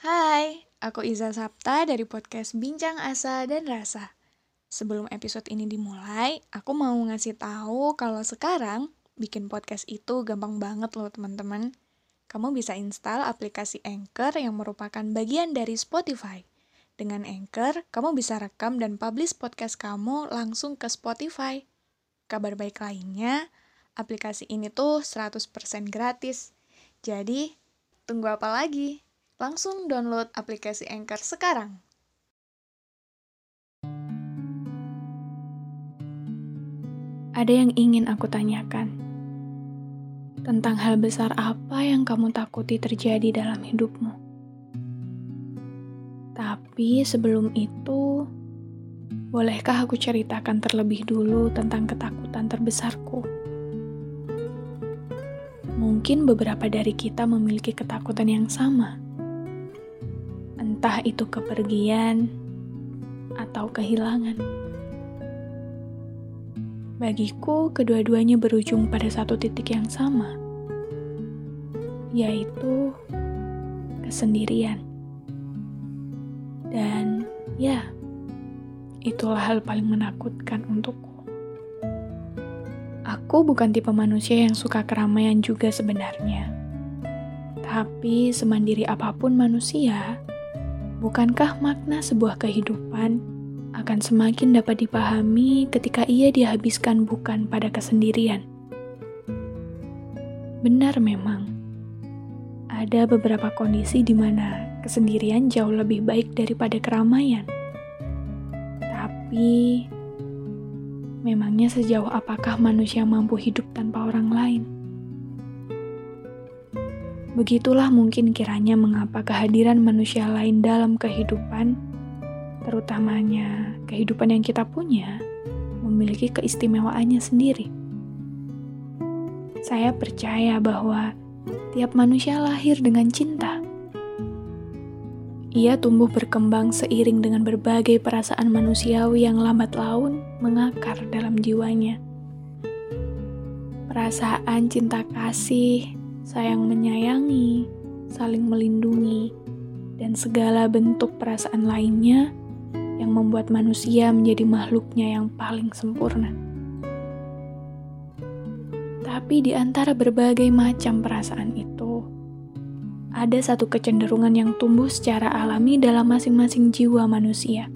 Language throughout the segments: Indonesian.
Hai, aku Iza Sapta dari podcast Bincang Asa dan Rasa. Sebelum episode ini dimulai, aku mau ngasih tahu kalau sekarang bikin podcast itu gampang banget loh teman-teman kamu bisa install aplikasi Anchor yang merupakan bagian dari Spotify. Dengan Anchor, kamu bisa rekam dan publish podcast kamu langsung ke Spotify. Kabar baik lainnya, aplikasi ini tuh 100% gratis. Jadi, tunggu apa lagi? Langsung download aplikasi Anchor sekarang. Ada yang ingin aku tanyakan tentang hal besar apa yang kamu takuti terjadi dalam hidupmu. Tapi sebelum itu, bolehkah aku ceritakan terlebih dulu tentang ketakutan terbesarku? Mungkin beberapa dari kita memiliki ketakutan yang sama. Entah itu kepergian atau kehilangan. Bagiku, kedua-duanya berujung pada satu titik yang sama, yaitu kesendirian. Dan ya, itulah hal paling menakutkan untukku. Aku bukan tipe manusia yang suka keramaian juga sebenarnya. Tapi semandiri apa pun manusia, bukankah makna sebuah kehidupan akan semakin dapat dipahami ketika ia dihabiskan bukan pada kesendirian. Benar memang, ada beberapa kondisi di mana kesendirian jauh lebih baik daripada keramaian. Tapi, memangnya sejauh apakah manusia mampu hidup tanpa orang lain? Begitulah mungkin kiranya mengapa kehadiran manusia lain dalam kehidupan terutamanya kehidupan yang kita punya, memiliki keistimewaannya sendiri. Saya percaya bahwa tiap manusia lahir dengan cinta. Ia tumbuh berkembang seiring dengan berbagai perasaan manusiawi yang lambat laun mengakar dalam jiwanya. Perasaan cinta kasih, sayang menyayangi, saling melindungi, dan segala bentuk perasaan lainnya yang membuat manusia menjadi makhluknya yang paling sempurna. Tapi di antara berbagai macam perasaan itu, ada satu kecenderungan yang tumbuh secara alami dalam masing-masing jiwa manusia.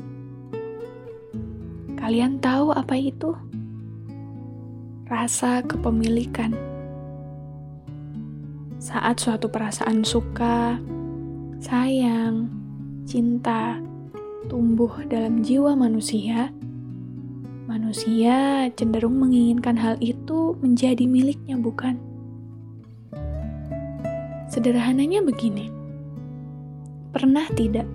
Kalian tahu apa itu? Rasa kepemilikan. Saat suatu perasaan suka, sayang, cinta, tumbuh dalam jiwa manusia, manusia cenderung menginginkan hal itu menjadi miliknya, bukan? Sederhananya begini: pernah tidak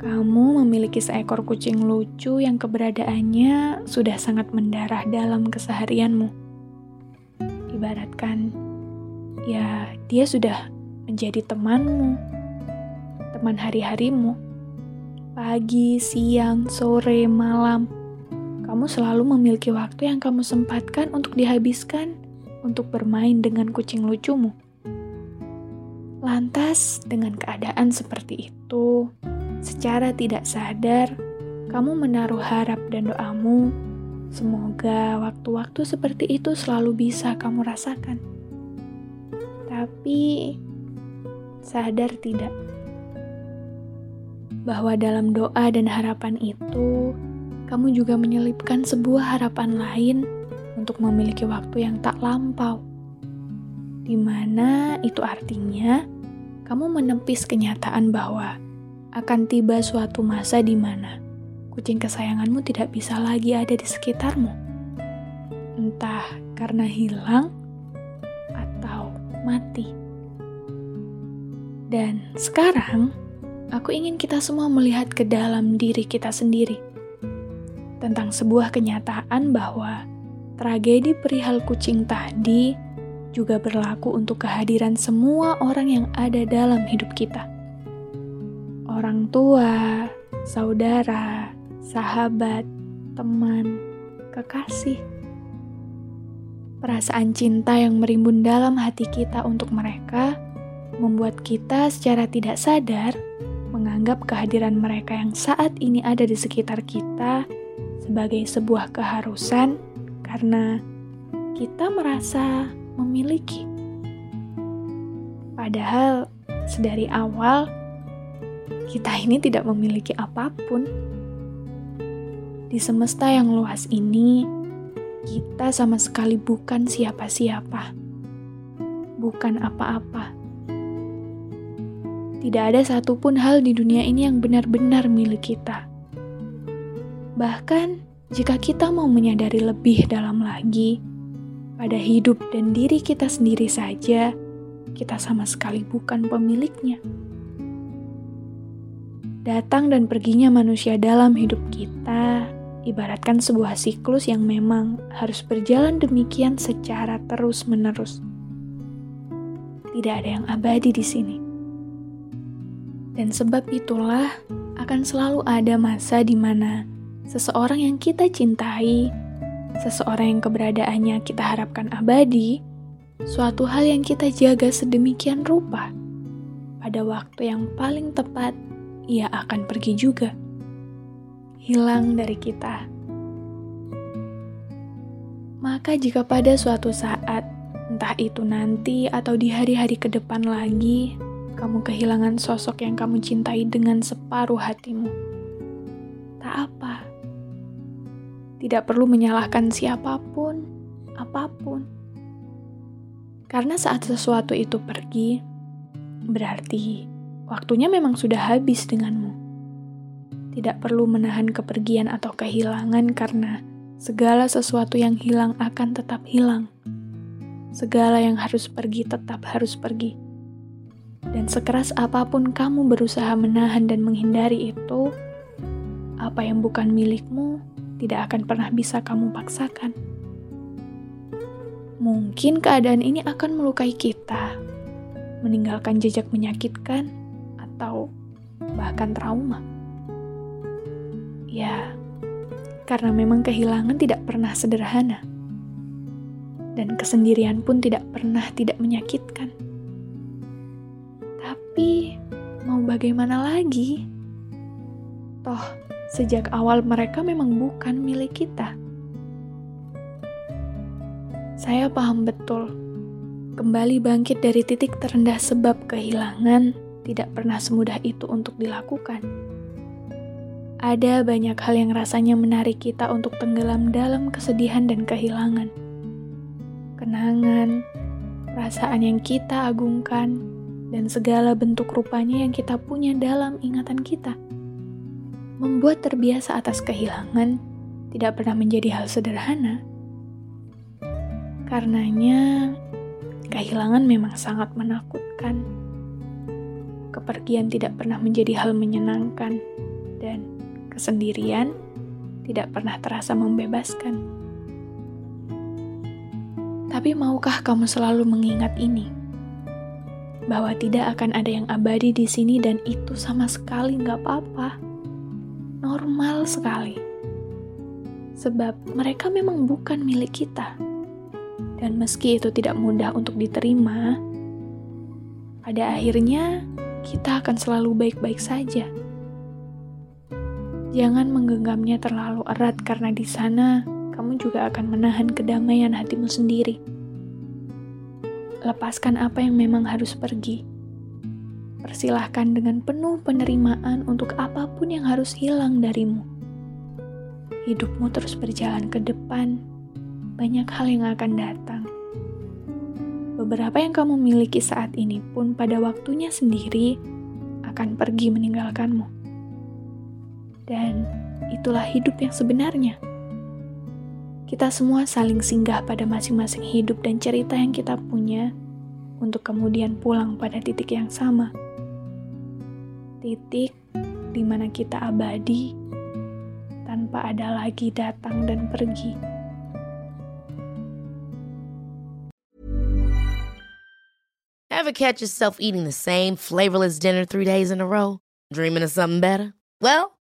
kamu memiliki seekor kucing lucu yang keberadaannya sudah sangat mendarah dalam keseharianmu? Ibaratkan, ya, dia sudah menjadi temanmu, teman hari-harimu pagi, siang, sore, malam. Kamu selalu memiliki waktu yang kamu sempatkan untuk dihabiskan untuk bermain dengan kucing lucumu. Lantas, dengan keadaan seperti itu, secara tidak sadar, kamu menaruh harap dan doamu. Semoga waktu-waktu seperti itu selalu bisa kamu rasakan. Tapi, sadar tidak bahwa dalam doa dan harapan itu, kamu juga menyelipkan sebuah harapan lain untuk memiliki waktu yang tak lampau, di mana itu artinya kamu menepis kenyataan bahwa akan tiba suatu masa di mana kucing kesayanganmu tidak bisa lagi ada di sekitarmu, entah karena hilang mati. Dan sekarang, aku ingin kita semua melihat ke dalam diri kita sendiri. Tentang sebuah kenyataan bahwa tragedi perihal kucing tadi juga berlaku untuk kehadiran semua orang yang ada dalam hidup kita. Orang tua, saudara, sahabat, teman, kekasih. Perasaan cinta yang merimbun dalam hati kita untuk mereka membuat kita secara tidak sadar menganggap kehadiran mereka yang saat ini ada di sekitar kita sebagai sebuah keharusan karena kita merasa memiliki. Padahal sedari awal kita ini tidak memiliki apa pun. Di semesta yang luas ini, kita sama sekali bukan siapa-siapa, bukan apa-apa tidak ada satupun hal di dunia ini yang benar-benar milik kita. Bahkan, jika kita mau menyadari lebih dalam lagi, pada hidup dan diri kita sendiri saja, kita sama sekali bukan pemiliknya. Datang dan perginya manusia dalam hidup kita ibaratkan sebuah siklus yang memang harus berjalan demikian secara terus-menerus. Tidak ada yang abadi di sini. Dan sebab itulah akan selalu ada masa di mana seseorang yang kita cintai, seseorang yang keberadaannya kita harapkan abadi, suatu hal yang kita jaga sedemikian rupa, pada waktu yang paling tepat ia akan pergi juga, hilang dari kita. Maka jika pada suatu saat, entah itu nanti atau di hari-hari ke depan lagi, kamu kehilangan sosok yang kamu cintai dengan separuh hatimu. Tak apa. Tidak perlu menyalahkan siapa pun, apa pun. Karena saat sesuatu itu pergi, berarti waktunya memang sudah habis denganmu. Tidak perlu menahan kepergian atau kehilangan karena segala sesuatu yang hilang akan tetap hilang. Segala yang harus pergi tetap harus pergi dan sekeras apa pun kamu berusaha menahan dan menghindari itu, apa yang bukan milikmu tidak akan pernah bisa kamu paksakan. Mungkin keadaan ini akan melukai kita, meninggalkan jejak menyakitkan, atau bahkan trauma. Ya, karena memang kehilangan tidak pernah sederhana, dan kesendirian pun tidak pernah tidak menyakitkan. Tapi mau bagaimana lagi? Toh, sejak awal mereka memang bukan milik kita. Saya paham betul. Kembali bangkit dari titik terendah sebab kehilangan tidak pernah semudah itu untuk dilakukan. Ada banyak hal yang rasanya menarik kita untuk tenggelam dalam kesedihan dan kehilangan. Kenangan, perasaan yang kita agungkan, dan segala bentuk rupanya yang kita punya dalam ingatan kita. Membuat terbiasa atas kehilangan tidak pernah menjadi hal sederhana. Karenanya, kehilangan memang sangat menakutkan. Kepergian tidak pernah menjadi hal menyenangkan, dan kesendirian tidak pernah terasa membebaskan. Tapi maukah kamu selalu mengingat ini? bahwa tidak akan ada yang abadi di sini dan itu sama sekali nggak apa-apa. Normal sekali. Sebab mereka memang bukan milik kita. Dan meski itu tidak mudah untuk diterima, pada akhirnya kita akan selalu baik-baik saja. Jangan menggenggamnya terlalu erat karena di sana kamu juga akan menahan kedamaian hatimu sendiri lepaskan apa yang memang harus pergi. Persilahkan dengan penuh penerimaan untuk apa pun yang harus hilang darimu. Hidupmu terus berjalan ke depan, banyak hal yang akan datang. Beberapa yang kamu miliki saat ini pun pada waktunya sendiri akan pergi meninggalkanmu. Dan itulah hidup yang sebenarnya kita semua saling singgah pada masing-masing hidup dan cerita yang kita punya untuk kemudian pulang pada titik yang sama. Titik di mana kita abadi tanpa ada lagi datang dan pergi. Ever catch yourself eating the same flavorless dinner three days in a row? Dreaming of something better? Well,